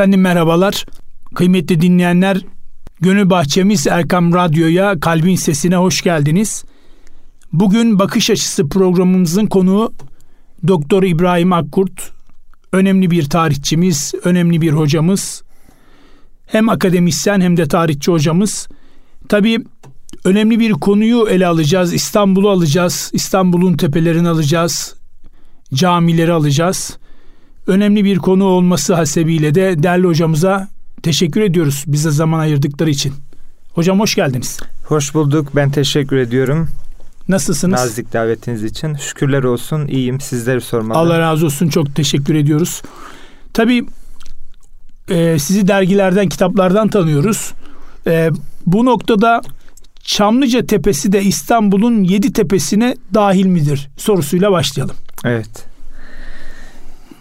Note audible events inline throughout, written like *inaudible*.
Efendim merhabalar. Kıymetli dinleyenler, Gönül Bahçemiz Erkam Radyo'ya, Kalbin Sesine hoş geldiniz. Bugün Bakış Açısı programımızın konuğu Doktor İbrahim Akkurt. Önemli bir tarihçimiz, önemli bir hocamız. Hem akademisyen hem de tarihçi hocamız. Tabii önemli bir konuyu ele alacağız. İstanbul'u alacağız. İstanbul'un tepelerini alacağız. Camileri alacağız önemli bir konu olması hasebiyle de değerli hocamıza teşekkür ediyoruz bize zaman ayırdıkları için. Hocam hoş geldiniz. Hoş bulduk. Ben teşekkür ediyorum. Nasılsınız? Nazik davetiniz için. Şükürler olsun. İyiyim. Sizleri sormalı. Allah razı olsun. Çok teşekkür ediyoruz. Tabii e, sizi dergilerden, kitaplardan tanıyoruz. E, bu noktada Çamlıca Tepesi de İstanbul'un yedi tepesine dahil midir sorusuyla başlayalım. Evet.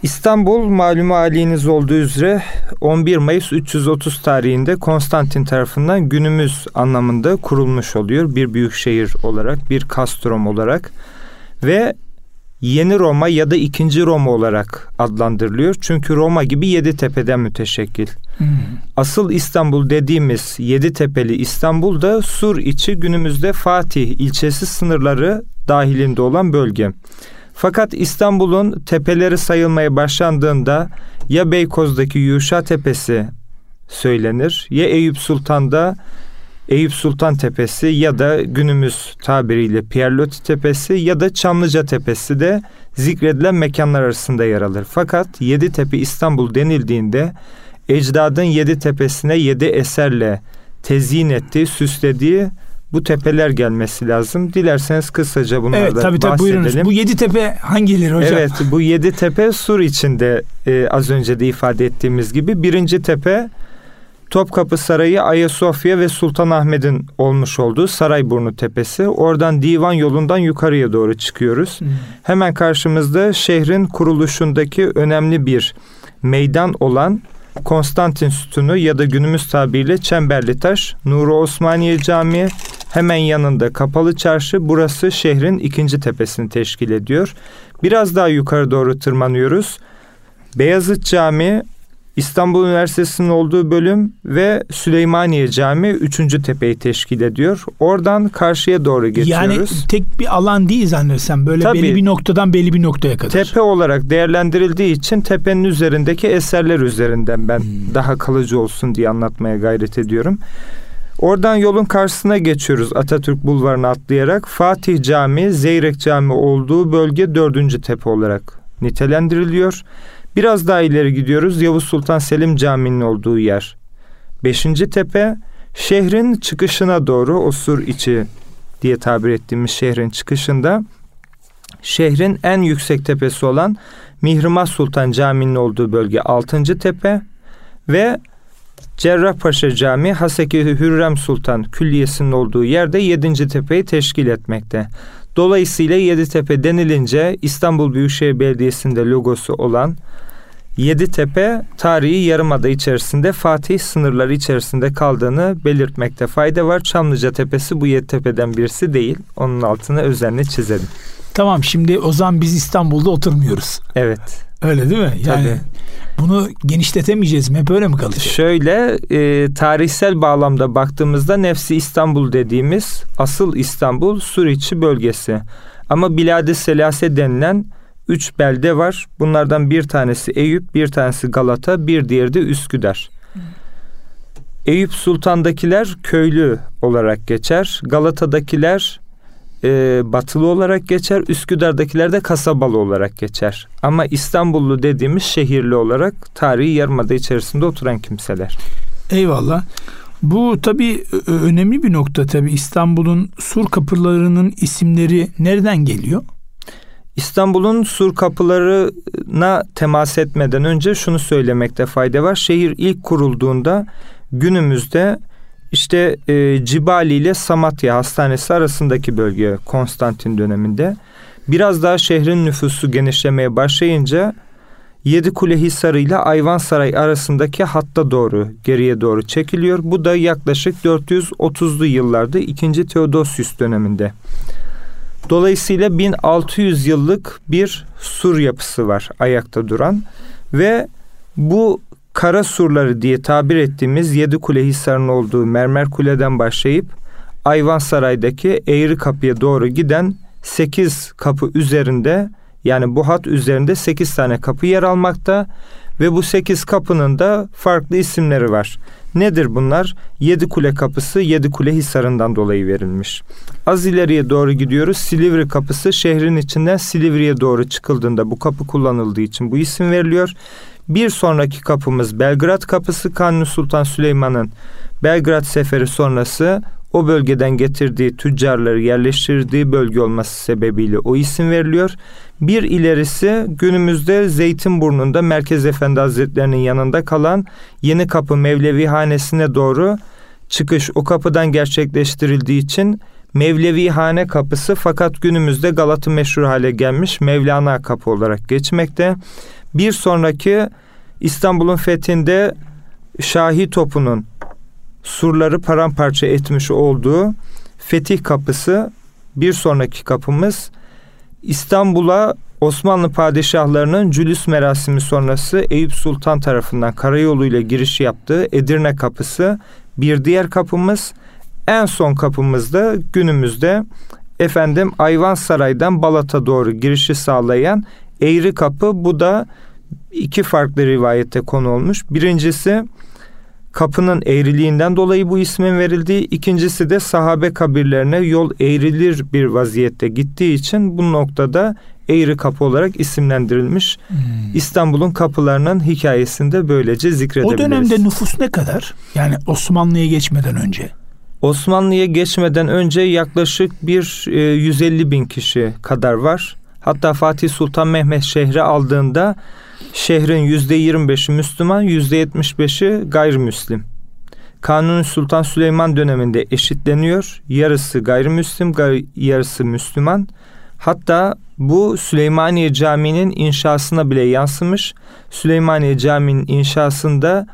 İstanbul malumu haliniz olduğu üzere 11 Mayıs 330 tarihinde Konstantin tarafından günümüz anlamında kurulmuş oluyor. Bir büyük şehir olarak, bir kastrom olarak ve Yeni Roma ya da ikinci Roma olarak adlandırılıyor. Çünkü Roma gibi yedi tepeden müteşekkil. Hmm. Asıl İstanbul dediğimiz yedi tepeli İstanbul da Sur içi günümüzde Fatih ilçesi sınırları dahilinde olan bölge. Fakat İstanbul'un tepeleri sayılmaya başlandığında ya Beykoz'daki Yuşa Tepesi söylenir ya Eyüp Sultan'da Eyüp Sultan Tepesi ya da günümüz tabiriyle Pierloti Tepesi ya da Çamlıca Tepesi de zikredilen mekanlar arasında yer alır. Fakat Yeditepe İstanbul denildiğinde ecdadın yedi tepesine yedi eserle tezyin ettiği, süslediği bu tepeler gelmesi lazım. Dilerseniz kısaca bunlardan evet, tabii, tabii, bahsedelim. Buyurunuz. Bu yedi tepe hangileri hocam? Evet bu yedi tepe Sur içinde e, az önce de ifade ettiğimiz gibi. Birinci tepe Topkapı Sarayı Ayasofya ve Sultanahmet'in olmuş olduğu Sarayburnu Tepesi. Oradan divan yolundan yukarıya doğru çıkıyoruz. Hmm. Hemen karşımızda şehrin kuruluşundaki önemli bir meydan olan Konstantin Sütunu ya da günümüz tabiriyle Çemberli Taş, Nuru Osmaniye Camii, hemen yanında Kapalı Çarşı, burası şehrin ikinci tepesini teşkil ediyor. Biraz daha yukarı doğru tırmanıyoruz. Beyazıt Camii, İstanbul Üniversitesi'nin olduğu bölüm ve Süleymaniye Camii üçüncü tepeyi teşkil ediyor. Oradan karşıya doğru geçiyoruz. Yani tek bir alan değil zannedersem. Böyle Tabii, belli bir noktadan belli bir noktaya kadar. Tepe olarak değerlendirildiği için tepenin üzerindeki eserler üzerinden ben hmm. daha kalıcı olsun diye anlatmaya gayret ediyorum. Oradan yolun karşısına geçiyoruz Atatürk Bulvarı'nı atlayarak. Fatih Camii, Zeyrek Camii olduğu bölge dördüncü tepe olarak nitelendiriliyor. Biraz daha ileri gidiyoruz. Yavuz Sultan Selim Camii'nin olduğu yer. Beşinci tepe şehrin çıkışına doğru o sur içi diye tabir ettiğimiz şehrin çıkışında şehrin en yüksek tepesi olan Mihrimah Sultan Camii'nin olduğu bölge altıncı tepe ve Cerrahpaşa Camii Haseki Hürrem Sultan Külliyesi'nin olduğu yerde yedinci tepeyi teşkil etmekte. Dolayısıyla Yeditepe denilince İstanbul Büyükşehir Belediyesi'nde logosu olan Yeditepe tarihi yarımada içerisinde Fatih sınırları içerisinde kaldığını belirtmekte fayda var. Çamlıca Tepesi bu Yeditepe'den birisi değil. Onun altına özenle çizelim. Tamam şimdi o zaman biz İstanbul'da oturmuyoruz. Evet. Öyle değil mi? Yani Tabii. bunu genişletemeyeceğiz mi? Hep öyle mi kalacak? Şöyle e, tarihsel bağlamda baktığımızda Nefsi İstanbul dediğimiz asıl İstanbul Suriçi bölgesi. Ama Bilad-i Selase denilen üç belde var. Bunlardan bir tanesi Eyüp, bir tanesi Galata, bir diğeri de Üsküdar. Eyüp Sultan'dakiler köylü olarak geçer. Galata'dakiler e, batılı olarak geçer. Üsküdar'dakiler de kasabalı olarak geçer. Ama İstanbullu dediğimiz şehirli olarak tarihi yarımada içerisinde oturan kimseler. Eyvallah. Bu tabii önemli bir nokta tabii. İstanbul'un sur kapılarının isimleri nereden geliyor? İstanbul'un sur kapılarına temas etmeden önce şunu söylemekte fayda var. Şehir ilk kurulduğunda günümüzde işte e, Cibali ile Samatya Hastanesi arasındaki bölge Konstantin döneminde. Biraz daha şehrin nüfusu genişlemeye başlayınca Yedikule Hisarı ile Ayvansaray arasındaki hatta doğru geriye doğru çekiliyor. Bu da yaklaşık 430'lu yıllarda 2. Teodosius döneminde. Dolayısıyla 1600 yıllık bir sur yapısı var ayakta duran ve bu kara surları diye tabir ettiğimiz yedi kule hisarının olduğu mermer kuleden başlayıp Ayvansaray'daki Eğri Kapı'ya doğru giden sekiz kapı üzerinde yani bu hat üzerinde sekiz tane kapı yer almakta ve bu sekiz kapının da farklı isimleri var. Nedir bunlar? Yedi Kule Kapısı Yedi Kule Hisarı'ndan dolayı verilmiş. Az ileriye doğru gidiyoruz. Silivri Kapısı şehrin içinden Silivri'ye doğru çıkıldığında bu kapı kullanıldığı için bu isim veriliyor. Bir sonraki kapımız Belgrad Kapısı Kanuni Sultan Süleyman'ın Belgrad seferi sonrası o bölgeden getirdiği tüccarları yerleştirdiği bölge olması sebebiyle o isim veriliyor. Bir ilerisi günümüzde Zeytinburnu'nda Merkez Efendi Hazretlerinin yanında kalan Yeni Kapı Mevlevi Hanesi'ne doğru çıkış o kapıdan gerçekleştirildiği için Mevlevi Hane Kapısı fakat günümüzde Galata meşhur hale gelmiş Mevlana Kapı olarak geçmekte. Bir sonraki İstanbul'un fethinde Şahi topunun surları paramparça etmiş olduğu Fetih Kapısı bir sonraki kapımız İstanbul'a Osmanlı padişahlarının cülüs merasimi sonrası Eyüp Sultan tarafından karayoluyla giriş yaptığı Edirne Kapısı bir diğer kapımız en son kapımızda günümüzde efendim Ayvansaray'dan Balat'a doğru girişi sağlayan Eğri Kapı bu da iki farklı rivayette konu olmuş. Birincisi kapının eğriliğinden dolayı bu ismin verildiği, ikincisi de sahabe kabirlerine yol eğrilir bir vaziyette gittiği için bu noktada Eğri Kapı olarak isimlendirilmiş. Hmm. İstanbul'un kapılarının hikayesinde böylece zikredebiliriz. O dönemde nüfus ne kadar? Yani Osmanlı'ya geçmeden önce. Osmanlı'ya geçmeden önce yaklaşık bir e, 150 bin kişi kadar var. Hatta Fatih Sultan Mehmet şehri aldığında şehrin yüzde 25'i Müslüman, yüzde 75'i gayrimüslim. Kanuni Sultan Süleyman döneminde eşitleniyor. Yarısı gayrimüslim, yarısı Müslüman. Hatta bu Süleymaniye Camii'nin inşasına bile yansımış. Süleymaniye Camii'nin inşasında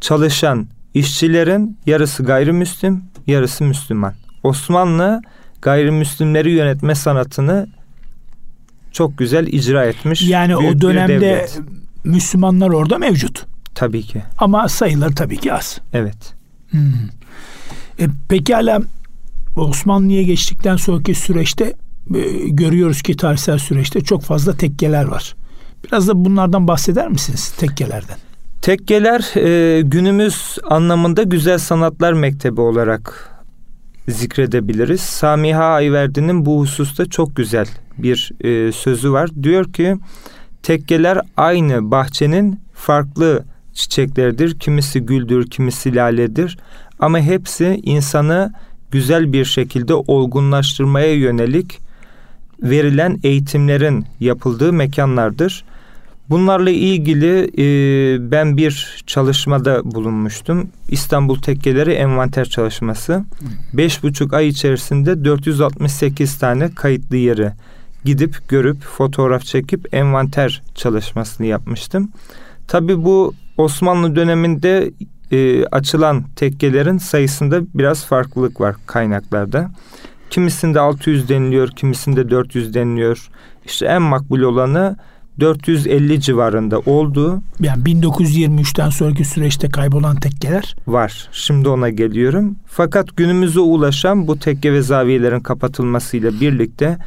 çalışan işçilerin yarısı gayrimüslim, yarısı Müslüman. Osmanlı gayrimüslimleri yönetme sanatını çok güzel icra etmiş. Yani o dönemde Müslümanlar orada mevcut. Tabii ki. Ama sayıları tabii ki az. Evet. Hmm. E, pekala Osmanlı'ya geçtikten sonraki süreçte e, görüyoruz ki tarihsel süreçte çok fazla tekkeler var. Biraz da bunlardan bahseder misiniz tekkelerden? Tekkeler e, günümüz anlamında güzel sanatlar mektebi olarak zikredebiliriz. Samiha Ayverdi'nin bu hususta çok güzel bir e, sözü var. Diyor ki tekkeler aynı bahçenin farklı çiçekleridir. Kimisi güldür, kimisi laledir. Ama hepsi insanı güzel bir şekilde olgunlaştırmaya yönelik verilen eğitimlerin yapıldığı mekanlardır. Bunlarla ilgili e, ben bir çalışmada bulunmuştum. İstanbul Tekkeleri Envanter Çalışması. Beş buçuk ay içerisinde 468 tane kayıtlı yeri gidip görüp fotoğraf çekip envanter çalışmasını yapmıştım. Tabi bu Osmanlı döneminde e, açılan tekkelerin sayısında biraz farklılık var kaynaklarda. Kimisinde 600 deniliyor, kimisinde 400 deniliyor. İşte en makbul olanı 450 civarında oldu. Yani 1923'ten sonraki süreçte kaybolan tekkeler var. Şimdi ona geliyorum. Fakat günümüze ulaşan bu tekke ve zaviyelerin kapatılmasıyla birlikte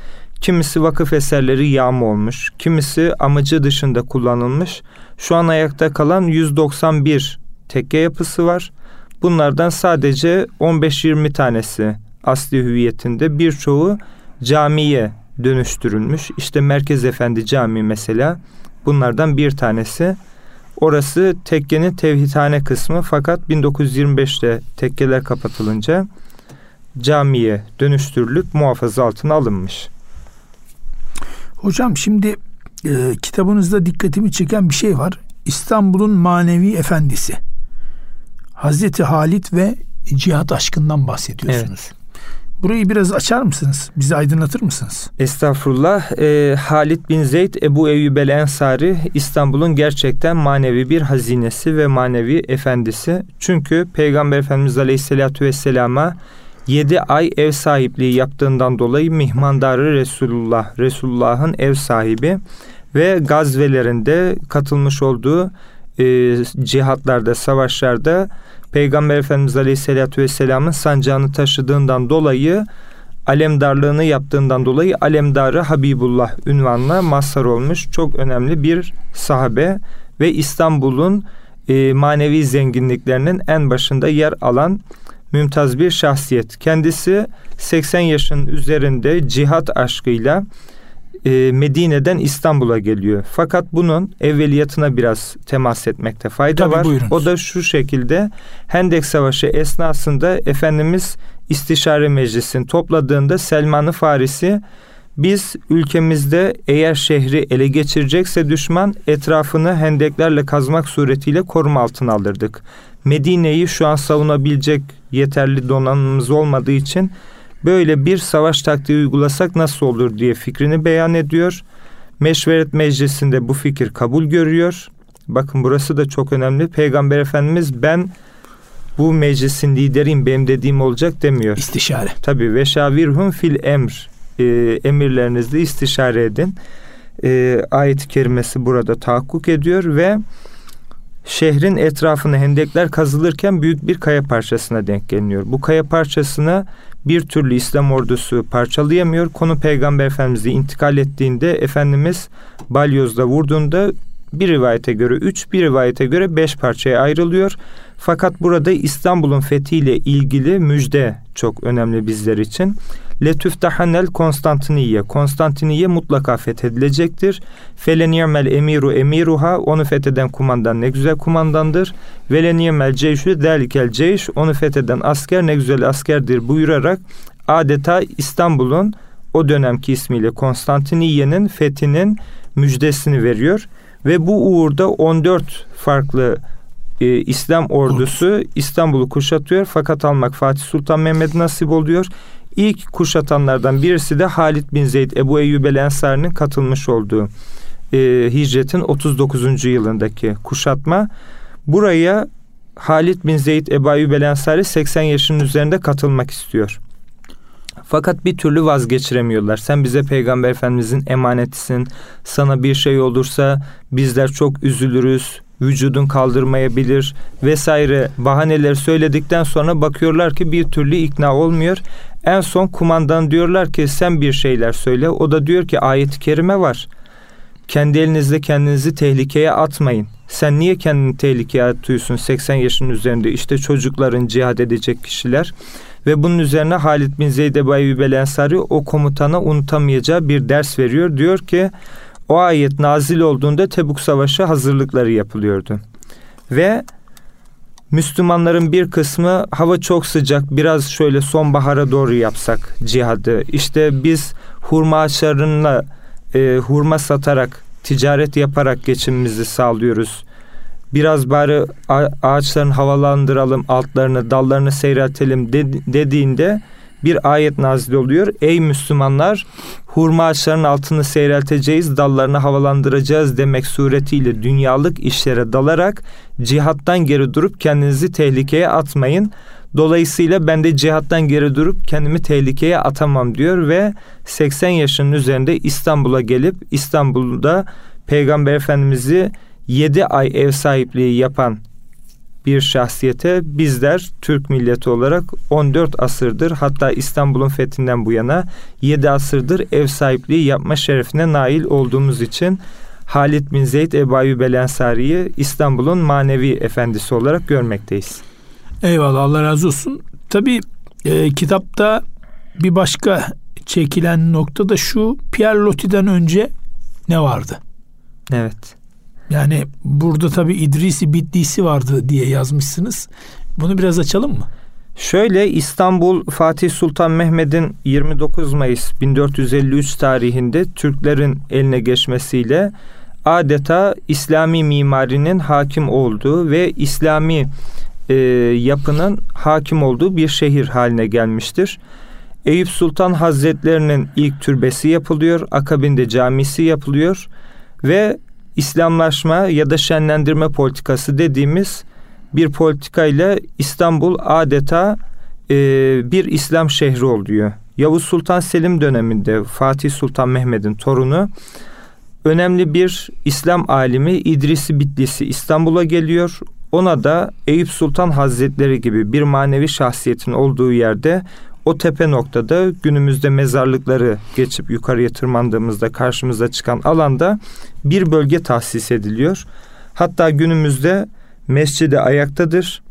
kimisi vakıf eserleri yağma olmuş, kimisi amacı dışında kullanılmış. Şu an ayakta kalan 191 tekke yapısı var. Bunlardan sadece 15-20 tanesi asli hüviyetinde birçoğu camiye dönüştürülmüş. İşte Merkez Efendi Camii mesela bunlardan bir tanesi. Orası tekkenin tevhidhane kısmı fakat 1925'te tekkeler kapatılınca camiye dönüştürülüp muhafaza altına alınmış. Hocam şimdi e, kitabınızda dikkatimi çeken bir şey var. İstanbul'un manevi efendisi. Hazreti Halit ve cihat aşkından bahsediyorsunuz. Evet. Burayı biraz açar mısınız? Bizi aydınlatır mısınız? Estağfurullah. E, Halit bin Zeyd Ebu Eyyub el Ensari İstanbul'un gerçekten manevi bir hazinesi ve manevi efendisi. Çünkü Peygamber Efendimiz Aleyhisselatü Vesselam'a yedi ay ev sahipliği yaptığından dolayı mihmandarı Resulullah, Resulullah'ın ev sahibi ve gazvelerinde katılmış olduğu e, cihatlarda, savaşlarda Peygamber Efendimiz Aleyhisselatü Vesselam'ın sancağını taşıdığından dolayı alemdarlığını yaptığından dolayı alemdarı Habibullah ünvanına mazhar olmuş çok önemli bir sahabe ve İstanbul'un e, manevi zenginliklerinin en başında yer alan mümtaz bir şahsiyet. Kendisi 80 yaşın üzerinde cihat aşkıyla e, Medine'den İstanbul'a geliyor. Fakat bunun evveliyatına biraz temas etmekte fayda Tabii, var. Buyurunuz. O da şu şekilde Hendek Savaşı esnasında Efendimiz İstişare Meclisi'ni topladığında Selman-ı Farisi biz ülkemizde eğer şehri ele geçirecekse düşman etrafını hendeklerle kazmak suretiyle koruma altına alırdık. Medine'yi şu an savunabilecek yeterli donanımımız olmadığı için böyle bir savaş taktiği uygulasak nasıl olur diye fikrini beyan ediyor. Meşveret Meclisi'nde bu fikir kabul görüyor. Bakın burası da çok önemli. Peygamber Efendimiz ben bu meclisin lideriyim benim dediğim olacak demiyor. İstişare. Tabi ve şavirhum fil emr e, emirlerinizde istişare edin. E, ayet-i kerimesi burada tahakkuk ediyor ve şehrin etrafına hendekler kazılırken büyük bir kaya parçasına denk geliniyor. Bu kaya parçasına bir türlü İslam ordusu parçalayamıyor. Konu Peygamber Efendimiz'e intikal ettiğinde Efendimiz balyozla vurduğunda bir rivayete göre üç, bir rivayete göre beş parçaya ayrılıyor. Fakat burada İstanbul'un fethiyle ilgili müjde çok önemli bizler için. Letüftahanel Konstantiniye. Konstantiniye mutlaka fethedilecektir. Feleniyemel emiru emiruha. Onu fetheden kumandan ne güzel kumandandır. Veleniyemel ceyşü delikel ceyş. Onu fetheden asker ne güzel askerdir buyurarak adeta İstanbul'un o dönemki ismiyle Konstantiniye'nin fethinin müjdesini veriyor. Ve bu uğurda 14 farklı e, İslam ordusu İstanbul'u kuşatıyor. Fakat almak Fatih Sultan Mehmet nasip oluyor. İlk kuşatanlardan birisi de Halid bin Zeyd Ebu Eyyub el Ensari'nin katılmış olduğu e, hicretin 39. yılındaki kuşatma. Buraya Halid bin Zeyd Ebu Eyyub el Ensari 80 yaşının üzerinde katılmak istiyor. Fakat bir türlü vazgeçiremiyorlar. Sen bize Peygamber Efendimizin emanetisin. Sana bir şey olursa bizler çok üzülürüz. Vücudun kaldırmayabilir vesaire bahaneler söyledikten sonra bakıyorlar ki bir türlü ikna olmuyor. En son kumandan diyorlar ki sen bir şeyler söyle. O da diyor ki ayet-i kerime var. Kendi elinizle kendinizi tehlikeye atmayın. Sen niye kendini tehlikeye atıyorsun 80 yaşın üzerinde? İşte çocukların cihad edecek kişiler. Ve bunun üzerine Halid bin Zeyd Ebu Eyyub el Ensari o komutana unutamayacağı bir ders veriyor. Diyor ki o ayet nazil olduğunda Tebuk Savaşı hazırlıkları yapılıyordu. Ve Müslümanların bir kısmı hava çok sıcak biraz şöyle sonbahara doğru yapsak cihadı. İşte biz hurma ağaçlarına e, hurma satarak ticaret yaparak geçimimizi sağlıyoruz. Biraz bari ağaçların havalandıralım altlarını dallarını seyreltelim dediğinde bir ayet nazil oluyor. Ey Müslümanlar hurma ağaçlarının altını seyrelteceğiz, dallarını havalandıracağız demek suretiyle dünyalık işlere dalarak cihattan geri durup kendinizi tehlikeye atmayın. Dolayısıyla ben de cihattan geri durup kendimi tehlikeye atamam diyor ve 80 yaşının üzerinde İstanbul'a gelip İstanbul'da Peygamber Efendimiz'i 7 ay ev sahipliği yapan bir şahsiyete bizler Türk milleti olarak 14 asırdır hatta İstanbul'un fethinden bu yana 7 asırdır ev sahipliği yapma şerefine nail olduğumuz için Halid bin Zeyd Ebu Ayyub el Ensari'yi İstanbul'un manevi efendisi olarak görmekteyiz. Eyvallah Allah razı olsun. Tabi e, kitapta bir başka çekilen nokta da şu Pierre Loti'den önce ne vardı? Evet. Yani burada tabi İdrisi Bitlisi vardı diye yazmışsınız. Bunu biraz açalım mı? Şöyle İstanbul Fatih Sultan Mehmet'in 29 Mayıs 1453 tarihinde Türklerin eline geçmesiyle adeta İslami mimarinin hakim olduğu ve İslami e, yapının hakim olduğu bir şehir haline gelmiştir. Eyüp Sultan Hazretlerinin ilk türbesi yapılıyor, akabinde camisi yapılıyor ve İslamlaşma ya da şenlendirme politikası dediğimiz bir politikayla İstanbul adeta e, bir İslam şehri oluyor. Yavuz Sultan Selim döneminde Fatih Sultan Mehmet'in torunu önemli bir İslam alimi İdrisi Bitlisi İstanbul'a geliyor. Ona da Eyüp Sultan Hazretleri gibi bir manevi şahsiyetin olduğu yerde o tepe noktada günümüzde mezarlıkları geçip yukarıya tırmandığımızda karşımıza çıkan alanda bir bölge tahsis ediliyor. Hatta günümüzde mescidi ayaktadır.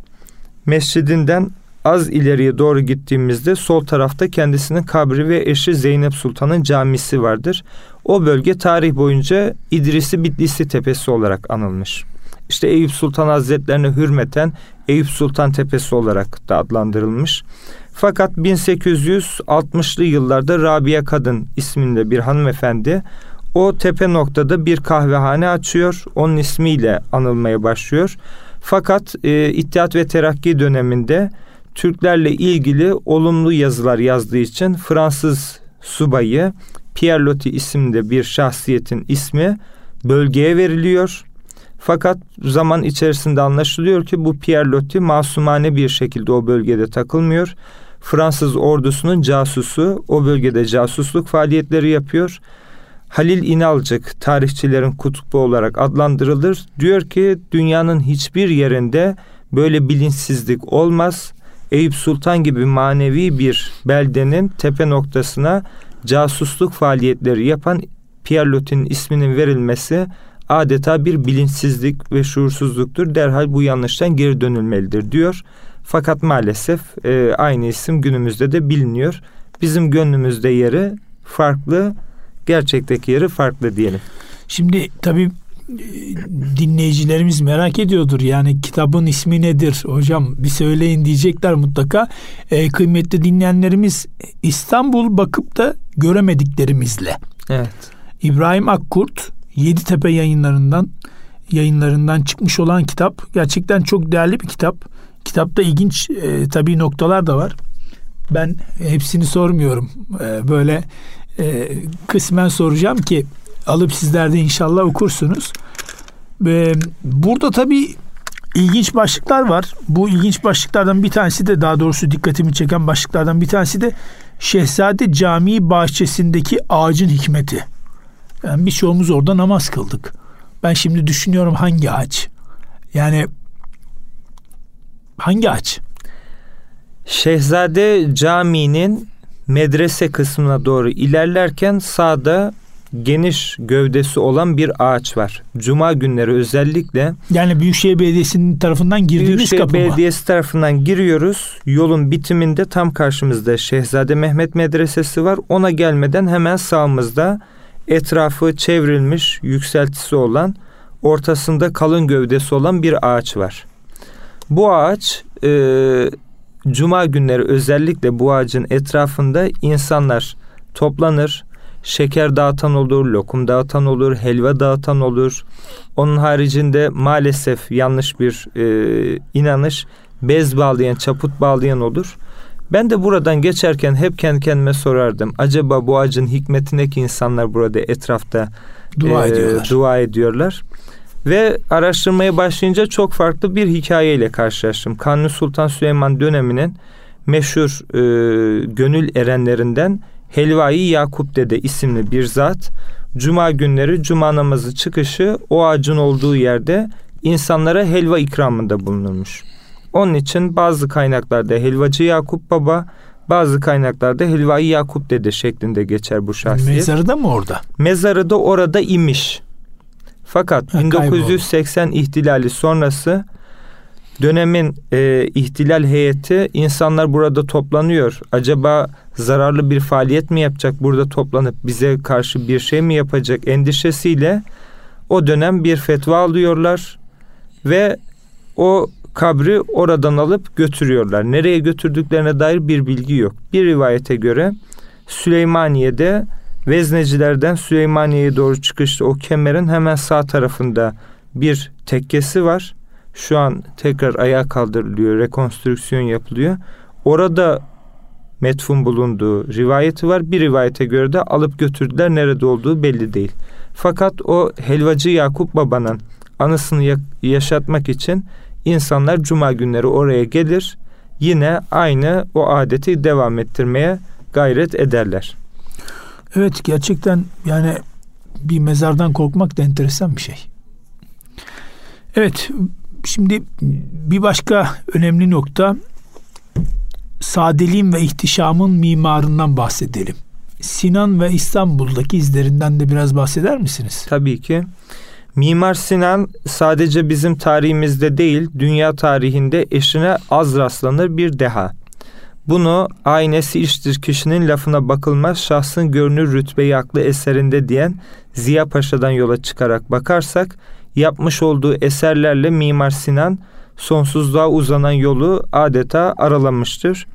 Mescidinden az ileriye doğru gittiğimizde sol tarafta kendisinin kabri ve eşi Zeynep Sultan'ın camisi vardır. O bölge tarih boyunca İdrisi Bitlisi Tepesi olarak anılmış. İşte Eyüp Sultan Hazretlerine hürmeten Eyüp Sultan Tepesi olarak da adlandırılmış. Fakat 1860'lı yıllarda Rabia Kadın isminde bir hanımefendi o tepe noktada bir kahvehane açıyor. Onun ismiyle anılmaya başlıyor. Fakat e, İttihat ve Terakki döneminde Türklerle ilgili olumlu yazılar yazdığı için Fransız subayı Pierre Loti isimli bir şahsiyetin ismi bölgeye veriliyor. Fakat zaman içerisinde anlaşılıyor ki bu Pierre Loti masumane bir şekilde o bölgede takılmıyor. Fransız ordusunun casusu o bölgede casusluk faaliyetleri yapıyor. Halil İnalcık tarihçilerin kutbu olarak adlandırılır. Diyor ki dünyanın hiçbir yerinde böyle bilinçsizlik olmaz. Eyüp Sultan gibi manevi bir beldenin tepe noktasına casusluk faaliyetleri yapan Pierre Loti'nin isminin verilmesi adeta bir bilinçsizlik ve şuursuzluktur. Derhal bu yanlıştan geri dönülmelidir diyor. Fakat maalesef e, aynı isim günümüzde de biliniyor. Bizim gönlümüzde yeri farklı, gerçekteki yeri farklı diyelim. Şimdi tabii dinleyicilerimiz merak ediyordur. Yani kitabın ismi nedir hocam bir söyleyin diyecekler mutlaka. E, kıymetli dinleyenlerimiz İstanbul bakıp da göremediklerimizle. Evet. İbrahim Akkurt Yeditepe yayınlarından yayınlarından çıkmış olan kitap. Gerçekten çok değerli bir kitap. Kitapta ilginç e, tabii noktalar da var. Ben hepsini sormuyorum. E, böyle e, kısmen soracağım ki alıp sizler de inşallah okursunuz. Ve burada tabii ilginç başlıklar var. Bu ilginç başlıklardan bir tanesi de daha doğrusu dikkatimi çeken başlıklardan bir tanesi de Şehzade Camii bahçesindeki ağacın hikmeti. Yani birçoğumuz orada namaz kıldık. Ben şimdi düşünüyorum hangi ağaç? Yani hangi ağaç? Şehzade Camii'nin medrese kısmına doğru ilerlerken sağda geniş gövdesi olan bir ağaç var. Cuma günleri özellikle. Yani Büyükşehir Belediyesi'nin tarafından girdiğimiz Büyükşehir kapı Belediyesi tarafından giriyoruz. Yolun bitiminde tam karşımızda Şehzade Mehmet Medresesi var. Ona gelmeden hemen sağımızda etrafı çevrilmiş yükseltisi olan ortasında kalın gövdesi olan bir ağaç var. Bu ağaç e, cuma günleri özellikle bu ağacın etrafında insanlar toplanır şeker dağıtan olur, lokum dağıtan olur, helva dağıtan olur. Onun haricinde maalesef yanlış bir e, inanış bez bağlayan, çaput bağlayan olur. Ben de buradan geçerken hep kendi kendime sorardım. Acaba bu ağacın hikmetine ki insanlar burada etrafta dua e, ediyorlar. Dua ediyorlar. Ve araştırmaya başlayınca çok farklı bir hikayeyle karşılaştım. Kanuni Sultan Süleyman döneminin meşhur e, gönül erenlerinden Helvai Yakup Dede isimli bir zat cuma günleri cuma namazı çıkışı o ağacın olduğu yerde insanlara helva ikramında bulunurmuş. Onun için bazı kaynaklarda helvacı Yakup Baba, bazı kaynaklarda Helvai Yakup Dede şeklinde geçer bu şahsiyet. Mezarı da mı orada? Mezarı da orada imiş. Fakat ha, 1980 kayboldu. ihtilali sonrası dönemin e, ihtilal heyeti insanlar burada toplanıyor. Acaba zararlı bir faaliyet mi yapacak burada toplanıp bize karşı bir şey mi yapacak endişesiyle o dönem bir fetva alıyorlar ve o kabri oradan alıp götürüyorlar. Nereye götürdüklerine dair bir bilgi yok. Bir rivayete göre Süleymaniye'de Veznecilerden Süleymaniye'ye doğru çıkışta o kemerin hemen sağ tarafında bir tekkesi var. Şu an tekrar ayağa kaldırılıyor, rekonstrüksiyon yapılıyor. Orada metfun bulunduğu rivayeti var. Bir rivayete göre de alıp götürdüler. Nerede olduğu belli değil. Fakat o helvacı Yakup babanın anısını yaşatmak için insanlar cuma günleri oraya gelir. Yine aynı o adeti devam ettirmeye gayret ederler. Evet gerçekten yani bir mezardan korkmak da enteresan bir şey. Evet, şimdi bir başka önemli nokta sadeliğin ve ihtişamın mimarından bahsedelim. Sinan ve İstanbul'daki izlerinden de biraz bahseder misiniz? Tabii ki. Mimar Sinan sadece bizim tarihimizde değil, dünya tarihinde eşine az rastlanır bir deha. Bunu aynesi iştir kişinin lafına bakılmaz şahsın görünür rütbeyi aklı eserinde diyen Ziya Paşa'dan yola çıkarak bakarsak yapmış olduğu eserlerle Mimar Sinan sonsuzluğa uzanan yolu adeta aralamıştır.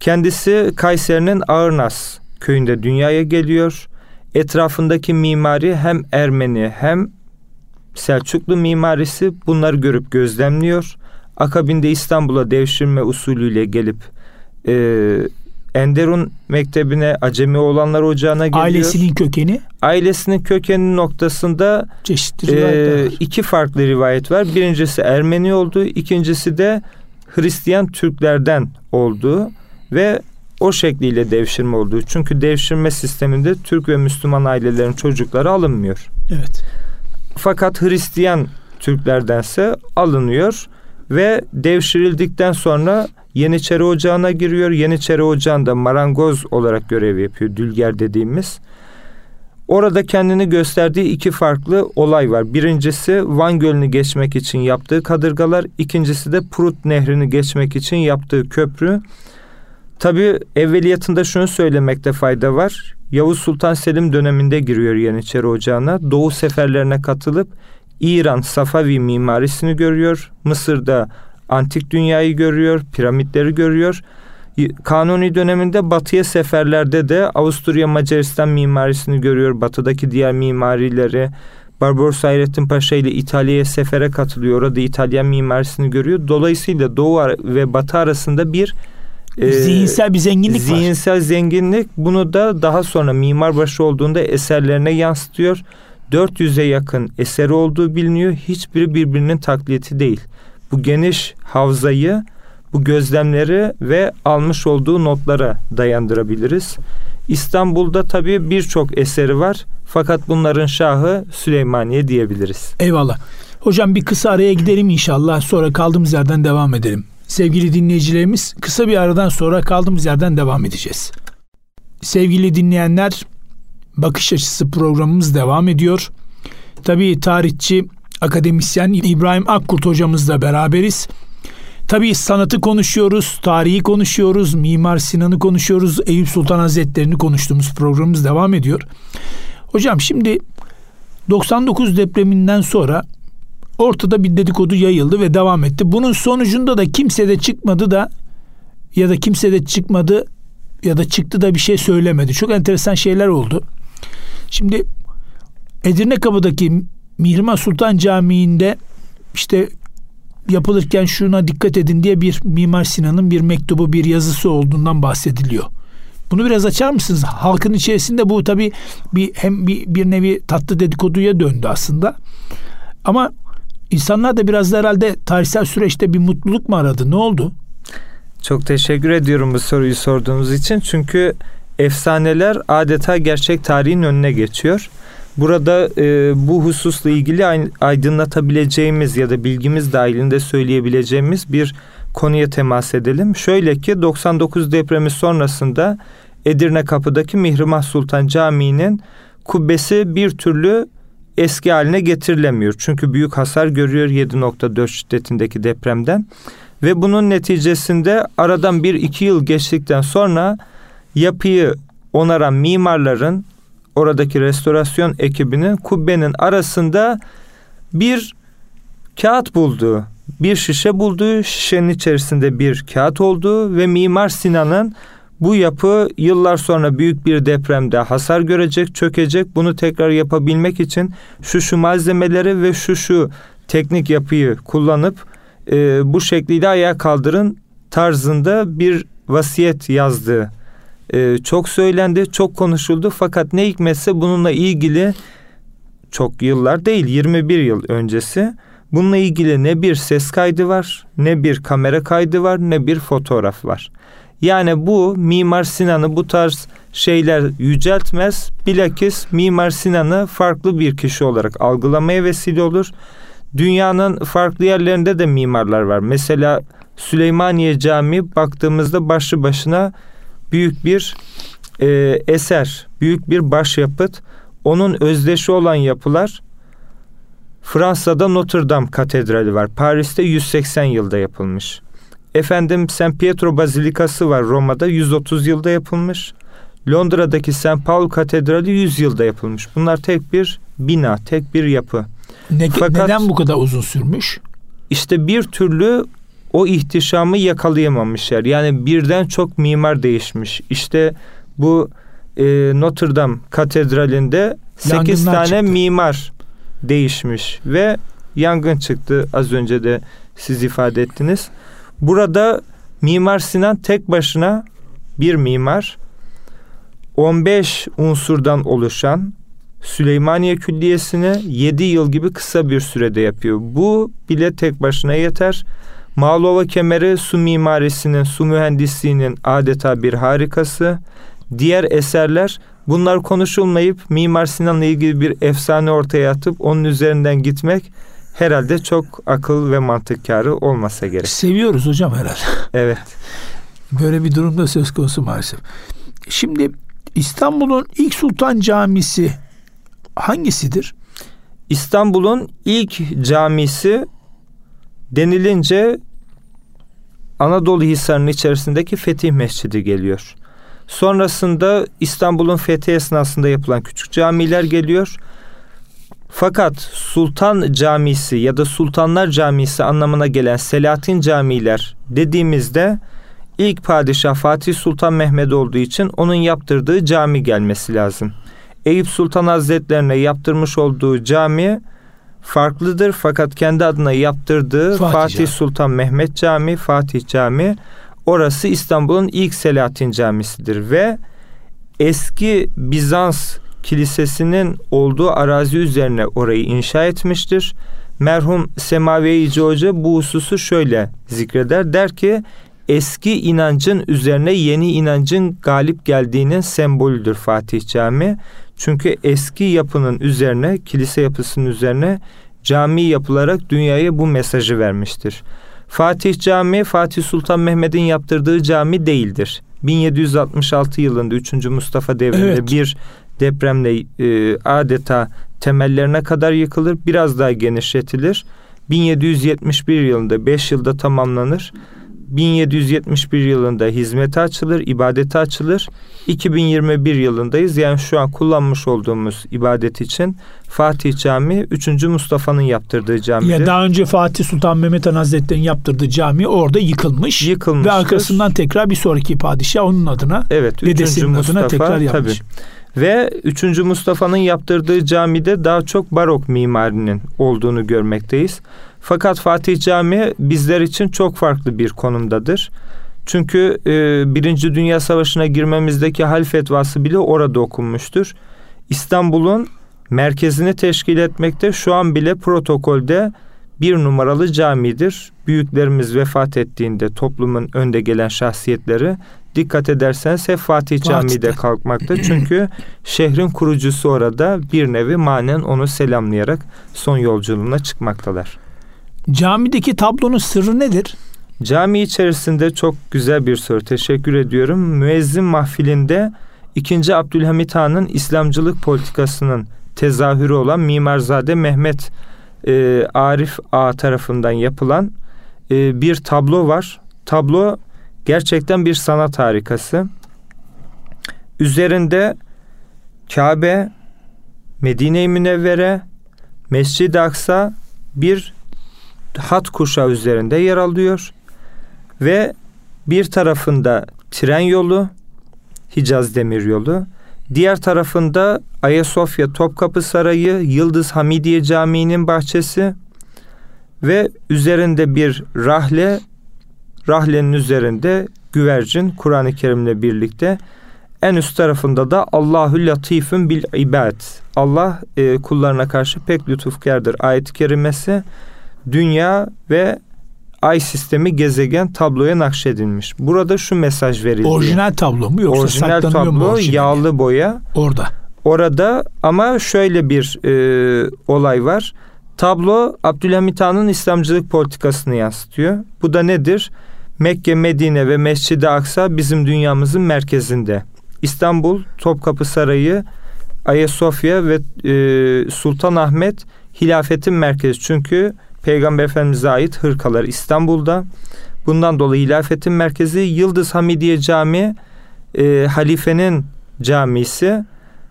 Kendisi Kayseri'nin Ağırnas köyünde dünyaya geliyor. Etrafındaki mimari hem Ermeni hem Selçuklu mimarisi bunları görüp gözlemliyor. Akabinde İstanbul'a devşirme usulüyle gelip e, Enderun Mektebi'ne Acemi olanlar ocağına geliyor. Ailesinin kökeni? Ailesinin kökeni noktasında çeşitli e, iki farklı rivayet var. Birincisi Ermeni olduğu, ikincisi de Hristiyan Türklerden olduğu ve o şekliyle devşirme olduğu. Çünkü devşirme sisteminde Türk ve Müslüman ailelerin çocukları alınmıyor. Evet. Fakat Hristiyan Türklerdense alınıyor ve devşirildikten sonra Yeniçeri Ocağı'na giriyor. Yeniçeri Ocağı'nda marangoz olarak görev yapıyor. Dülger dediğimiz. Orada kendini gösterdiği iki farklı olay var. Birincisi Van Gölü'nü geçmek için yaptığı kadırgalar. ikincisi de Prut Nehri'ni geçmek için yaptığı köprü. Tabi evveliyatında şunu söylemekte fayda var. Yavuz Sultan Selim döneminde giriyor Yeniçeri Ocağı'na. Doğu seferlerine katılıp İran Safavi mimarisini görüyor. Mısır'da antik dünyayı görüyor, piramitleri görüyor. Kanuni döneminde batıya seferlerde de Avusturya Macaristan mimarisini görüyor. Batıdaki diğer mimarileri. Barbaros Hayrettin Paşa ile İtalya'ya sefere katılıyor. Orada İtalyan mimarisini görüyor. Dolayısıyla Doğu ve Batı arasında bir e, zihinsel bir zenginlik zihinsel var. Zihinsel zenginlik bunu da daha sonra mimarbaşı olduğunda eserlerine yansıtıyor. 400'e yakın eseri olduğu biliniyor. Hiçbiri birbirinin taklidi değil. Bu geniş havzayı bu gözlemleri ve almış olduğu notlara dayandırabiliriz. İstanbul'da tabii birçok eseri var. Fakat bunların şahı Süleymaniye diyebiliriz. Eyvallah. Hocam bir kısa araya gidelim inşallah. Sonra kaldığımız yerden devam edelim. Sevgili dinleyicilerimiz kısa bir aradan sonra kaldığımız yerden devam edeceğiz. Sevgili dinleyenler Bakış Açısı programımız devam ediyor. Tabii tarihçi, akademisyen İbrahim Akkurt hocamızla beraberiz. Tabii sanatı konuşuyoruz, tarihi konuşuyoruz, Mimar Sinan'ı konuşuyoruz, Eyüp Sultan Hazretleri'ni konuştuğumuz programımız devam ediyor. Hocam şimdi 99 depreminden sonra ortada bir dedikodu yayıldı ve devam etti. Bunun sonucunda da kimse de çıkmadı da ya da kimse de çıkmadı ya da çıktı da bir şey söylemedi. Çok enteresan şeyler oldu. Şimdi Edirne Kapı'daki Mihrimah Sultan Camii'nde işte yapılırken şuna dikkat edin diye bir Mimar Sinan'ın bir mektubu, bir yazısı olduğundan bahsediliyor. Bunu biraz açar mısınız? Halkın içerisinde bu tabii bir hem bir, bir nevi tatlı dedikoduya döndü aslında. Ama insanlar da biraz da herhalde tarihsel süreçte bir mutluluk mu aradı? Ne oldu? Çok teşekkür ediyorum bu soruyu sorduğunuz için. Çünkü efsaneler adeta gerçek tarihin önüne geçiyor. Burada e, bu hususla ilgili aydınlatabileceğimiz ya da bilgimiz dahilinde söyleyebileceğimiz bir konuya temas edelim. Şöyle ki 99 depremi sonrasında Edirne Kapı'daki Mihrimah Sultan Camii'nin kubbesi bir türlü eski haline getirilemiyor. Çünkü büyük hasar görüyor 7.4 şiddetindeki depremden. Ve bunun neticesinde aradan bir iki yıl geçtikten sonra yapıyı onaran mimarların oradaki restorasyon ekibinin kubbenin arasında bir kağıt bulduğu, bir şişe bulduğu, şişenin içerisinde bir kağıt olduğu ve Mimar Sinan'ın bu yapı yıllar sonra büyük bir depremde hasar görecek, çökecek. Bunu tekrar yapabilmek için şu şu malzemeleri ve şu şu teknik yapıyı kullanıp e, bu şekliyle ayağa kaldırın tarzında bir vasiyet yazdığı e, çok söylendi, çok konuşuldu. Fakat ne hikmetse bununla ilgili çok yıllar değil 21 yıl öncesi bununla ilgili ne bir ses kaydı var, ne bir kamera kaydı var, ne bir fotoğraf var. Yani bu Mimar Sinan'ı bu tarz şeyler yüceltmez. Bilakis Mimar Sinan'ı farklı bir kişi olarak algılamaya vesile olur. Dünyanın farklı yerlerinde de mimarlar var. Mesela Süleymaniye Camii baktığımızda başlı başına büyük bir e, eser, büyük bir başyapıt. Onun özdeşi olan yapılar Fransa'da Notre Dame Katedrali var. Paris'te 180 yılda yapılmış. Efendim St. Pietro Bazilikası var Roma'da 130 yılda yapılmış. Londra'daki St. Paul Katedrali 100 yılda yapılmış. Bunlar tek bir bina, tek bir yapı. Ne, Fakat, neden bu kadar uzun sürmüş? İşte bir türlü o ihtişamı yakalayamamışlar. Yani birden çok mimar değişmiş. İşte bu e, Notre Dame Katedrali'nde 8 tane çıktı. mimar değişmiş ve yangın çıktı. Az önce de siz ifade ettiniz. Burada Mimar Sinan tek başına bir mimar 15 unsurdan oluşan Süleymaniye Külliyesi'ni 7 yıl gibi kısa bir sürede yapıyor. Bu bile tek başına yeter. Mağlova kemeri su mimarisinin, su mühendisliğinin adeta bir harikası. Diğer eserler bunlar konuşulmayıp Mimar Sinan'la ilgili bir efsane ortaya atıp onun üzerinden gitmek herhalde çok akıl ve mantık kârı olmasa gerek. Seviyoruz hocam herhalde. Evet. Böyle bir durumda söz konusu maalesef. Şimdi İstanbul'un ilk Sultan Camisi hangisidir? İstanbul'un ilk camisi denilince Anadolu Hisarı'nın içerisindeki Fetih Mescidi geliyor. Sonrasında İstanbul'un fethi esnasında yapılan küçük camiler geliyor. Fakat Sultan Camisi ya da Sultanlar Camisi anlamına gelen Selahattin camiler dediğimizde ilk padişah Fatih Sultan Mehmet olduğu için onun yaptırdığı cami gelmesi lazım. Eyüp Sultan Hazretlerine yaptırmış olduğu cami farklıdır fakat kendi adına yaptırdığı Fatih, Fatih Sultan Mehmet Camii, Fatih Camii orası İstanbul'un ilk Selahattin Camisi'dir ve eski Bizans kilisesinin olduğu arazi üzerine orayı inşa etmiştir. Merhum Semaveyici Hoca bu hususu şöyle zikreder. Der ki eski inancın üzerine yeni inancın galip geldiğinin sembolüdür Fatih Camii. Çünkü eski yapının üzerine, kilise yapısının üzerine cami yapılarak dünyaya bu mesajı vermiştir. Fatih Camii Fatih Sultan Mehmet'in yaptırdığı cami değildir. 1766 yılında 3. Mustafa devrinde evet. bir depremle e, adeta temellerine kadar yıkılır, biraz daha genişletilir. 1771 yılında 5 yılda tamamlanır. 1771 yılında hizmete açılır, ibadete açılır. 2021 yılındayız. Yani şu an kullanmış olduğumuz ibadet için Fatih Camii 3. Mustafa'nın yaptırdığı cami. Ya daha önce Fatih Sultan Mehmet Han Hazretleri'nin yaptırdığı cami orada yıkılmış. Yıkılmış. Ve arkasından tekrar bir sonraki padişah onun adına evet, dedesinin Mustafa, adına tekrar yapmış. Tabii. Ve 3. Mustafa'nın yaptırdığı camide daha çok barok mimarinin olduğunu görmekteyiz. Fakat Fatih Camii bizler için çok farklı bir konumdadır. Çünkü e, Birinci Dünya Savaşı'na girmemizdeki hal fetvası bile orada okunmuştur. İstanbul'un merkezini teşkil etmekte şu an bile protokolde bir numaralı camidir. Büyüklerimiz vefat ettiğinde toplumun önde gelen şahsiyetleri dikkat ederseniz hep Fatih Camii'de kalkmakta. *clears throat* Çünkü şehrin kurucusu orada bir nevi manen onu selamlayarak son yolculuğuna çıkmaktalar. Camideki tablonun sırrı nedir? Cami içerisinde çok güzel bir soru. Teşekkür ediyorum. Müezzin mahfilinde 2. Abdülhamit Han'ın İslamcılık politikasının tezahürü olan Mimarzade Mehmet e, Arif A tarafından yapılan e, bir tablo var. Tablo gerçekten bir sanat harikası. Üzerinde Kabe, Medine-i Münevvere, Mescid-i Aksa bir hat kuşağı üzerinde yer alıyor ve bir tarafında tren yolu, Hicaz Demir Yolu, diğer tarafında Ayasofya Topkapı Sarayı, Yıldız Hamidiye Camii'nin bahçesi ve üzerinde bir rahle, rahlenin üzerinde güvercin Kur'an-ı Kerim'le birlikte en üst tarafında da Allahu latifun bil ibad. Allah e, kullarına karşı pek lütufkardır ayet-i kerimesi dünya ve ay sistemi gezegen tabloya nakşedilmiş. Burada şu mesaj verildi. Orijinal tablo mu yoksa Orijinal saklanıyor mu tablo orijinali? yağlı boya. Orada. Orada ama şöyle bir e, olay var. Tablo Abdülhamit Han'ın İslamcılık politikasını yansıtıyor. Bu da nedir? Mekke, Medine ve Mescid-i Aksa bizim dünyamızın merkezinde. İstanbul, Topkapı Sarayı, Ayasofya ve e, Sultan Ahmet hilafetin merkezi. Çünkü Peygamber Efendimiz'e ait hırkalar İstanbul'da. Bundan dolayı hilafetin merkezi Yıldız Hamidiye Camii e, halifenin camisi.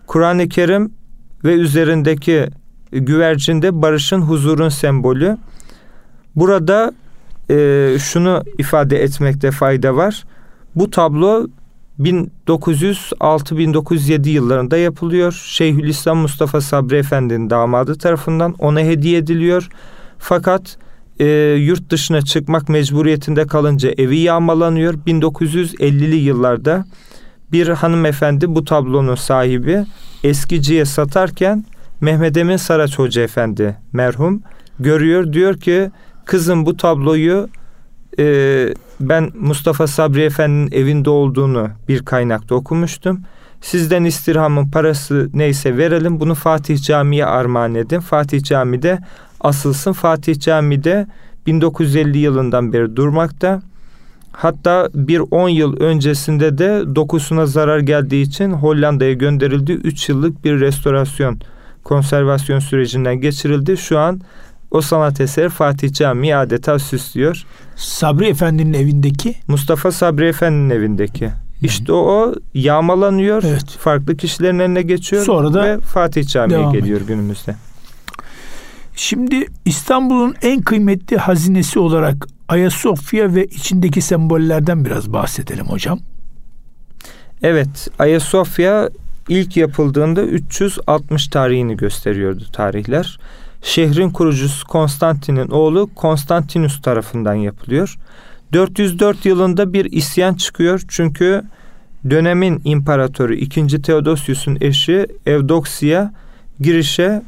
Kur'an-ı Kerim ve üzerindeki güvercinde barışın, huzurun sembolü. Burada e, şunu ifade etmekte fayda var. Bu tablo 1906-1907 yıllarında yapılıyor. Şeyhülislam Mustafa Sabri Efendi'nin damadı tarafından ona hediye ediliyor. Fakat e, yurt dışına çıkmak mecburiyetinde kalınca evi yağmalanıyor. 1950'li yıllarda bir hanımefendi bu tablonun sahibi eskiciye satarken Mehmet Emin Saraç Hoca Efendi merhum görüyor diyor ki kızım bu tabloyu e, ben Mustafa Sabri Efendi'nin evinde olduğunu bir kaynakta okumuştum. Sizden istirhamın parası neyse verelim bunu Fatih Camii'ye armağan edin. Fatih Camii'de asılsın. Fatih Camii'de 1950 yılından beri durmakta. Hatta bir 10 yıl öncesinde de dokusuna zarar geldiği için Hollanda'ya gönderildi. 3 yıllık bir restorasyon, konservasyon sürecinden geçirildi. Şu an o sanat eseri Fatih Camii adeta süslüyor. Sabri Efendi'nin evindeki Mustafa Sabri Efendi'nin evindeki. İşte o yağmalanıyor. Evet. Farklı kişilerin eline geçiyor. Sonra da ve Fatih Camii'ye geliyor günümüzde. Şimdi İstanbul'un en kıymetli hazinesi olarak Ayasofya ve içindeki sembollerden biraz bahsedelim hocam. Evet, Ayasofya ilk yapıldığında 360 tarihini gösteriyordu tarihler. Şehrin kurucusu Konstantin'in oğlu Konstantinus tarafından yapılıyor. 404 yılında bir isyan çıkıyor çünkü dönemin imparatoru 2. Theodosius'un eşi Evdoksiya girişe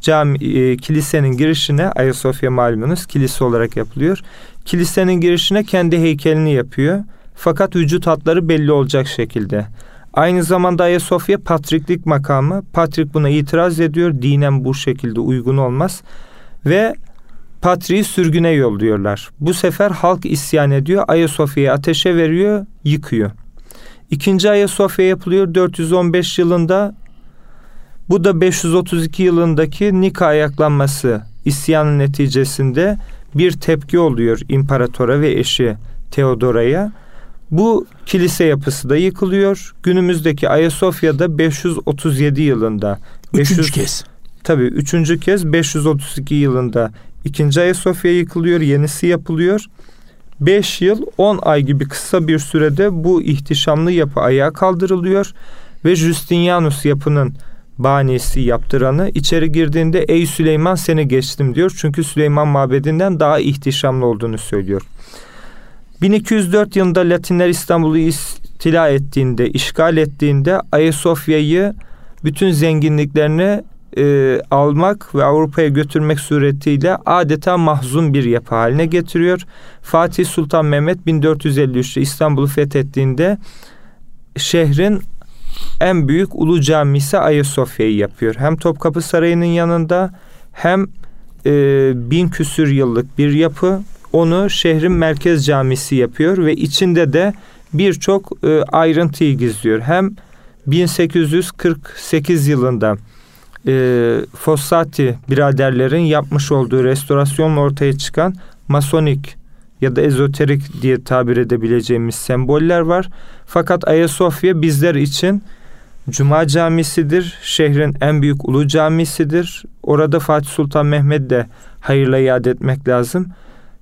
cami e, kilisenin girişine Ayasofya malumunuz kilise olarak yapılıyor. Kilisenin girişine kendi heykelini yapıyor. Fakat vücut hatları belli olacak şekilde. Aynı zamanda Ayasofya patriklik makamı. Patrik buna itiraz ediyor. Dinen bu şekilde uygun olmaz. Ve Patriği sürgüne yolluyorlar. Bu sefer halk isyan ediyor. Ayasofya'yı ateşe veriyor, yıkıyor. İkinci Ayasofya yapılıyor 415 yılında. Bu da 532 yılındaki Nika ayaklanması isyanın neticesinde bir tepki oluyor imparatora ve eşi Teodora'ya. Bu kilise yapısı da yıkılıyor. Günümüzdeki Ayasofya'da 537 yılında. Üçüncü 500, kez. Tabii üçüncü kez 532 yılında ikinci Ayasofya yıkılıyor, yenisi yapılıyor. 5 yıl 10 ay gibi kısa bir sürede bu ihtişamlı yapı ayağa kaldırılıyor ve Justinianus yapının banisi yaptıranı içeri girdiğinde ey Süleyman seni geçtim diyor. Çünkü Süleyman mabedinden daha ihtişamlı olduğunu söylüyor. 1204 yılında Latinler İstanbul'u istila ettiğinde, işgal ettiğinde Ayasofya'yı bütün zenginliklerini e, almak ve Avrupa'ya götürmek suretiyle adeta mahzun bir yapı haline getiriyor. Fatih Sultan Mehmet 1453'te İstanbul'u fethettiğinde şehrin en büyük ulu camisi Ayasofya'yı yapıyor. Hem Topkapı Sarayı'nın yanında hem e, bin küsür yıllık bir yapı onu şehrin merkez camisi yapıyor ve içinde de birçok e, ayrıntıyı gizliyor. Hem 1848 yılında e, Fossati biraderlerin yapmış olduğu restorasyonla ortaya çıkan masonik ya da ezoterik diye tabir edebileceğimiz semboller var. Fakat Ayasofya bizler için Cuma camisidir. Şehrin en büyük ulu camisidir. Orada Fatih Sultan Mehmet de hayırla yad etmek lazım.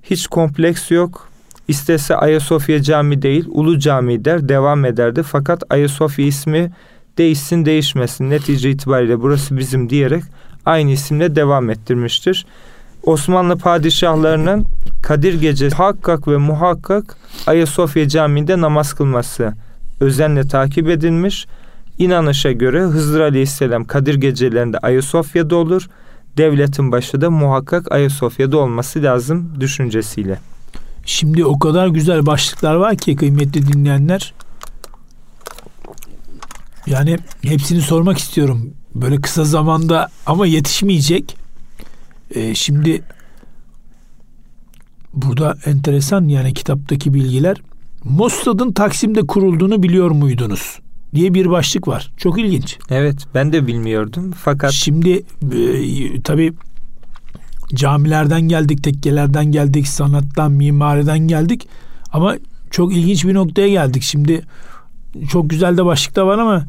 Hiç kompleks yok. İstese Ayasofya Cami değil, Ulu Cami der, devam ederdi. Fakat Ayasofya ismi değişsin değişmesin netice itibariyle burası bizim diyerek aynı isimle devam ettirmiştir. Osmanlı padişahlarının Kadir Gecesi muhakkak ve muhakkak Ayasofya Camii'nde namaz kılması özenle takip edilmiş. İnanışa göre Hızır Aleyhisselam Kadir gecelerinde Ayasofya'da olur. Devletin başı da muhakkak Ayasofya'da olması lazım düşüncesiyle. Şimdi o kadar güzel başlıklar var ki kıymetli dinleyenler. Yani hepsini sormak istiyorum. Böyle kısa zamanda ama yetişmeyecek. Ee, şimdi burada enteresan yani kitaptaki bilgiler. Mossad'ın Taksim'de kurulduğunu biliyor muydunuz? Diye bir başlık var. Çok ilginç. Evet ben de bilmiyordum fakat... Şimdi e, tabii camilerden geldik, tekkelerden geldik, sanattan, mimariden geldik. Ama çok ilginç bir noktaya geldik. Şimdi çok güzel de başlıkta var ama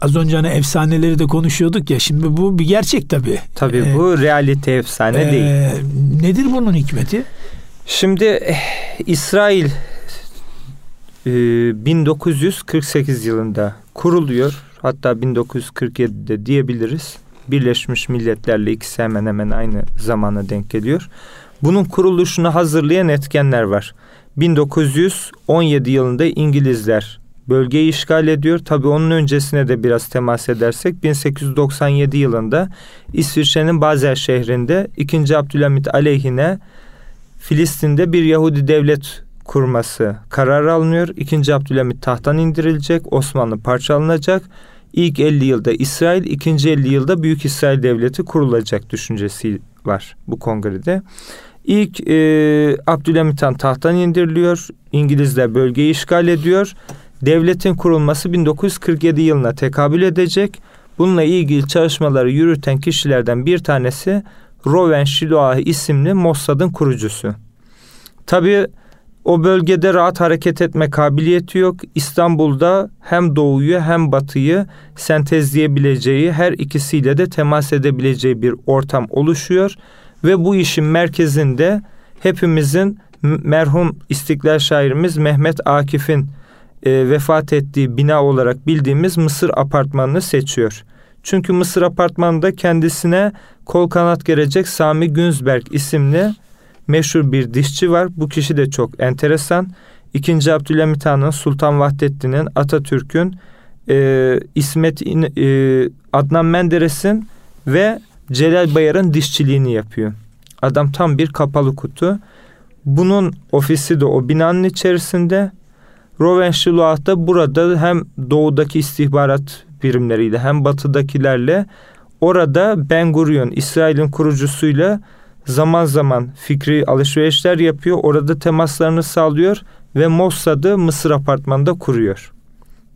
az önce hani efsaneleri de konuşuyorduk ya. Şimdi bu bir gerçek tabii. Tabii ee, bu realite efsane e, değil. Nedir bunun hikmeti? Şimdi eh, İsrail 1948 yılında kuruluyor. Hatta 1947'de diyebiliriz. Birleşmiş Milletler'le ikisi hemen hemen aynı zamana denk geliyor. Bunun kuruluşunu hazırlayan etkenler var. 1917 yılında İngilizler bölgeyi işgal ediyor. Tabii onun öncesine de biraz temas edersek 1897 yılında İsviçre'nin Basel şehrinde 2. Abdülhamit aleyhine Filistin'de bir Yahudi devlet kurması kararı alınıyor. İkinci Abdülhamit tahttan indirilecek. Osmanlı parçalanacak. İlk 50 yılda İsrail, ikinci 50 yılda Büyük İsrail Devleti kurulacak düşüncesi var bu kongrede. İlk e, Abdülhamit Han tahttan indiriliyor. İngilizler bölgeyi işgal ediyor. Devletin kurulması 1947 yılına tekabül edecek. Bununla ilgili çalışmaları yürüten kişilerden bir tanesi Rowan Shiloah isimli Mossad'ın kurucusu. Tabii o bölgede rahat hareket etme kabiliyeti yok. İstanbul'da hem doğuyu hem batıyı sentezleyebileceği, her ikisiyle de temas edebileceği bir ortam oluşuyor ve bu işin merkezinde hepimizin merhum istiklal şairimiz Mehmet Akif'in e, vefat ettiği bina olarak bildiğimiz Mısır apartmanını seçiyor. Çünkü Mısır apartmanında kendisine kol kanat gelecek Sami Günzberg isimli meşhur bir dişçi var. Bu kişi de çok enteresan. İkinci Abdülhamit Han'ın, Sultan Vahdettin'in, Atatürk'ün, e, İsmet e, Adnan Menderes'in ve Celal Bayar'ın dişçiliğini yapıyor. Adam tam bir kapalı kutu. Bunun ofisi de o binanın içerisinde. Rovenşiluat da burada hem doğudaki istihbarat birimleriyle hem batıdakilerle orada Ben Gurion İsrail'in kurucusuyla zaman zaman fikri alışverişler yapıyor. Orada temaslarını sağlıyor ve Mossad'ı Mısır apartmanında kuruyor.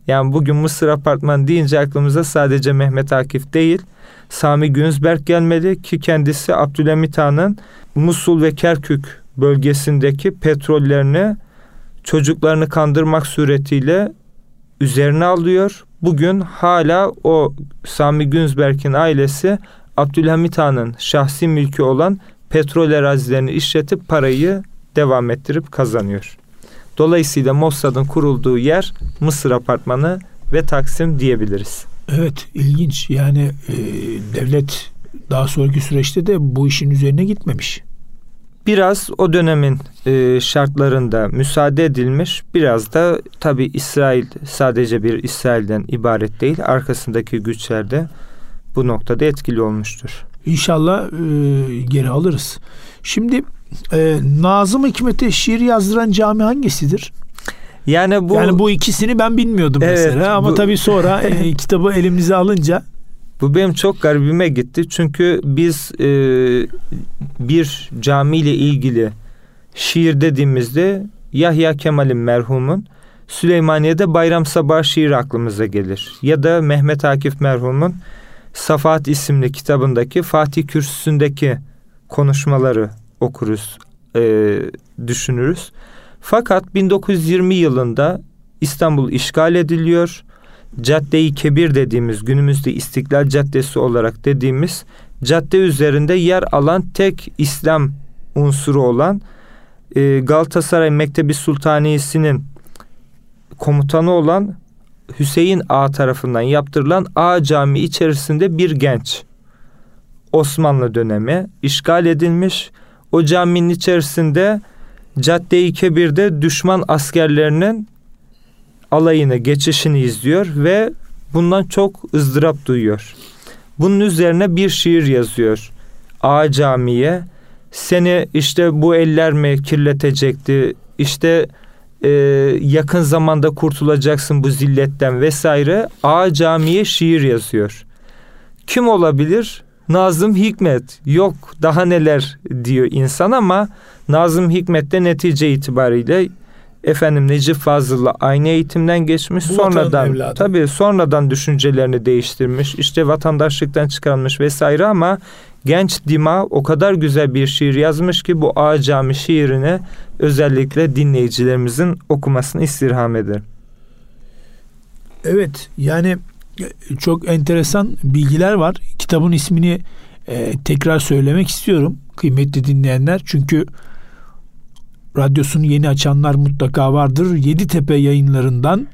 Yani bugün Mısır apartman deyince aklımıza sadece Mehmet Akif değil, Sami Günzberg gelmeli ki kendisi Abdülhamit Han'ın Musul ve Kerkük bölgesindeki petrollerini çocuklarını kandırmak suretiyle üzerine alıyor. Bugün hala o Sami Günzberg'in ailesi Abdülhamit Han'ın şahsi mülkü olan petrol arazilerini işletip parayı devam ettirip kazanıyor. Dolayısıyla Mossad'ın kurulduğu yer Mısır Apartmanı ve Taksim diyebiliriz. Evet ilginç yani e, devlet daha sonraki süreçte de bu işin üzerine gitmemiş. Biraz o dönemin e, şartlarında müsaade edilmiş. Biraz da tabi İsrail sadece bir İsrail'den ibaret değil. Arkasındaki güçler de bu noktada etkili olmuştur. İnşallah e, geri alırız. Şimdi e, Nazım Hikmet'e şiir yazdıran cami hangisidir? Yani bu yani bu ikisini ben bilmiyordum evet, mesela ama bu, tabii sonra e, *laughs* kitabı elimize alınca bu benim çok garibime gitti. Çünkü biz e, bir camiyle ilgili şiir dediğimizde Yahya Kemal'in merhumun Süleymaniye'de Bayram Sabah şiiri aklımıza gelir. Ya da Mehmet Akif merhumun Safat isimli kitabındaki Fatih Kürsüsü'ndeki konuşmaları okuruz, e, düşünürüz. Fakat 1920 yılında İstanbul işgal ediliyor. Cadde-i Kebir dediğimiz günümüzde İstiklal Caddesi olarak dediğimiz cadde üzerinde yer alan tek İslam unsuru olan e, Galatasaray Mektebi Sultaniyesi'nin komutanı olan Hüseyin Ağa tarafından yaptırılan Ağa Camii içerisinde bir genç Osmanlı dönemi işgal edilmiş. O caminin içerisinde Cadde-i Kebir'de düşman askerlerinin alayını, geçişini izliyor ve bundan çok ızdırap duyuyor. Bunun üzerine bir şiir yazıyor. Ağa Camii'ye seni işte bu eller mi kirletecekti? İşte e, yakın zamanda kurtulacaksın bu zilletten vesaire. A Cami'ye şiir yazıyor. Kim olabilir? Nazım Hikmet. Yok daha neler diyor insan ama Nazım Hikmet de netice itibariyle efendim Necip Fazıl'la aynı eğitimden geçmiş. Bu sonradan tabii sonradan düşüncelerini değiştirmiş. İşte vatandaşlıktan çıkarılmış vesaire ama genç Dima o kadar güzel bir şiir yazmış ki bu A Cami şiirini özellikle dinleyicilerimizin okumasını istirham ederim. Evet yani çok enteresan bilgiler var. Kitabın ismini e, tekrar söylemek istiyorum kıymetli dinleyenler. Çünkü radyosunu yeni açanlar mutlaka vardır. Yeditepe yayınlarından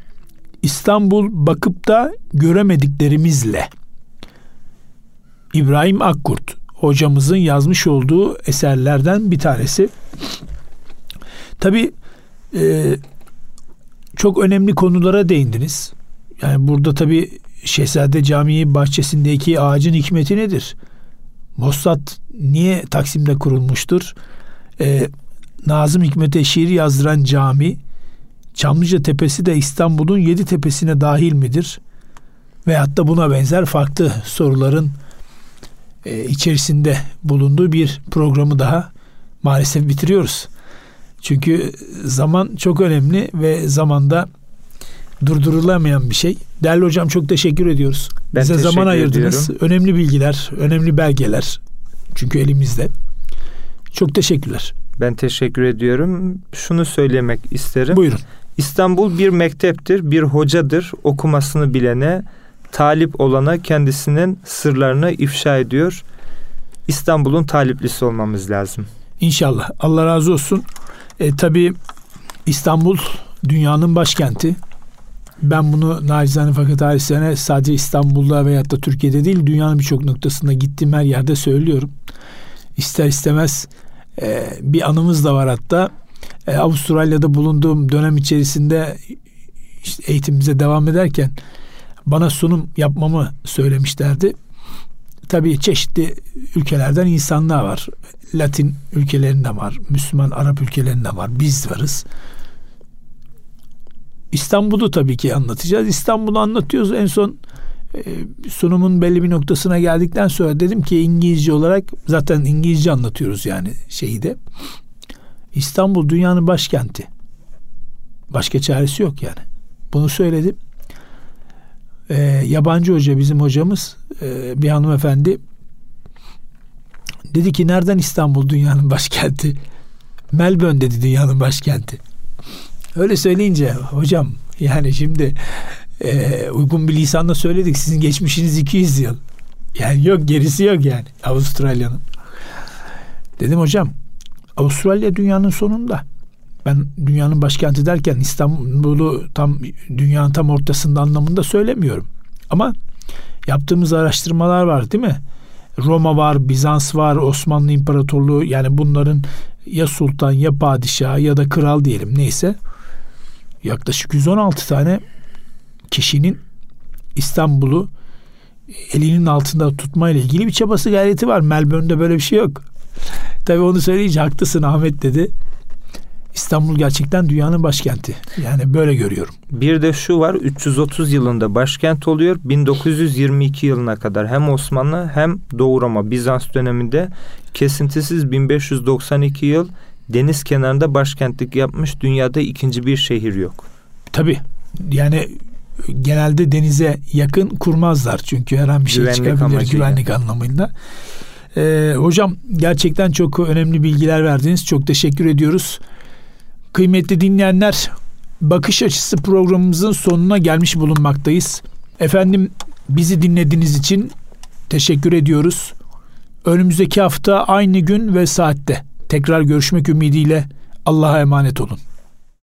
İstanbul bakıp da göremediklerimizle İbrahim Akkurt hocamızın yazmış olduğu eserlerden bir tanesi. Tabi e, çok önemli konulara değindiniz. Yani burada tabi Şehzade Camii bahçesindeki ağacın hikmeti nedir? Mossad niye Taksim'de kurulmuştur? E, Nazım Hikmet'e şiir yazdıran cami Çamlıca Tepesi de İstanbul'un yedi tepesine dahil midir? Veyahut da buna benzer farklı soruların e, içerisinde bulunduğu bir programı daha maalesef bitiriyoruz. Çünkü zaman çok önemli ve zamanda durdurulamayan bir şey. Değerli hocam çok teşekkür ediyoruz. Ben Bize teşekkür zaman ayırdınız. Ediyorum. Önemli bilgiler, önemli belgeler. Çünkü elimizde. Çok teşekkürler. Ben teşekkür ediyorum. Şunu söylemek isterim. Buyurun. İstanbul bir mekteptir, bir hocadır. Okumasını bilene, talip olana kendisinin sırlarını ifşa ediyor. İstanbul'un taliplisi olmamız lazım. İnşallah. Allah razı olsun. E, tabii İstanbul dünyanın başkenti. Ben bunu nacizane fakat tarihsene sadece İstanbul'da veyahut da Türkiye'de değil dünyanın birçok noktasında gittiğim her yerde söylüyorum. İster istemez e, bir anımız da var hatta. E, Avustralya'da bulunduğum dönem içerisinde işte eğitimimize devam ederken bana sunum yapmamı söylemişlerdi. Tabii çeşitli ülkelerden insanlar var. Latin ülkelerinde var, Müslüman Arap ülkelerinde var. Biz varız. İstanbul'u tabii ki anlatacağız. İstanbul'u anlatıyoruz. En son sunumun belli bir noktasına geldikten sonra dedim ki İngilizce olarak zaten İngilizce anlatıyoruz yani şeyi de. İstanbul dünyanın başkenti. Başka çaresi yok yani. Bunu söyledim. E, yabancı hoca bizim hocamız e, bir hanımefendi dedi ki nereden İstanbul dünyanın başkenti? Melbourne dedi dünyanın başkenti. Öyle söyleyince hocam yani şimdi e, uygun bir lisanla söyledik. Sizin geçmişiniz 200 yıl. Yani yok gerisi yok yani Avustralya'nın. Dedim hocam Avustralya dünyanın sonunda. Ben dünyanın başkenti derken İstanbul'u tam dünyanın tam ortasında anlamında söylemiyorum. Ama yaptığımız araştırmalar var değil mi? Roma var, Bizans var, Osmanlı İmparatorluğu yani bunların ya sultan ya padişah ya da kral diyelim neyse yaklaşık 116 tane kişinin İstanbul'u elinin altında tutma ile ilgili bir çabası gayreti var. Melbourne'de böyle bir şey yok. Tabii onu söyleyince haklısın Ahmet dedi. İstanbul gerçekten dünyanın başkenti. Yani böyle görüyorum. Bir de şu var 330 yılında başkent oluyor. 1922 yılına kadar hem Osmanlı hem Doğu Roma Bizans döneminde kesintisiz 1592 yıl deniz kenarında başkentlik yapmış dünyada ikinci bir şehir yok. Tabii yani genelde denize yakın kurmazlar çünkü her an bir şey güvenlik çıkabilir amacıyla. güvenlik anlamıyla. Ee, hocam gerçekten çok önemli bilgiler verdiniz. Çok teşekkür ediyoruz. Kıymetli dinleyenler, bakış açısı programımızın sonuna gelmiş bulunmaktayız. Efendim bizi dinlediğiniz için teşekkür ediyoruz. Önümüzdeki hafta aynı gün ve saatte tekrar görüşmek ümidiyle Allah'a emanet olun.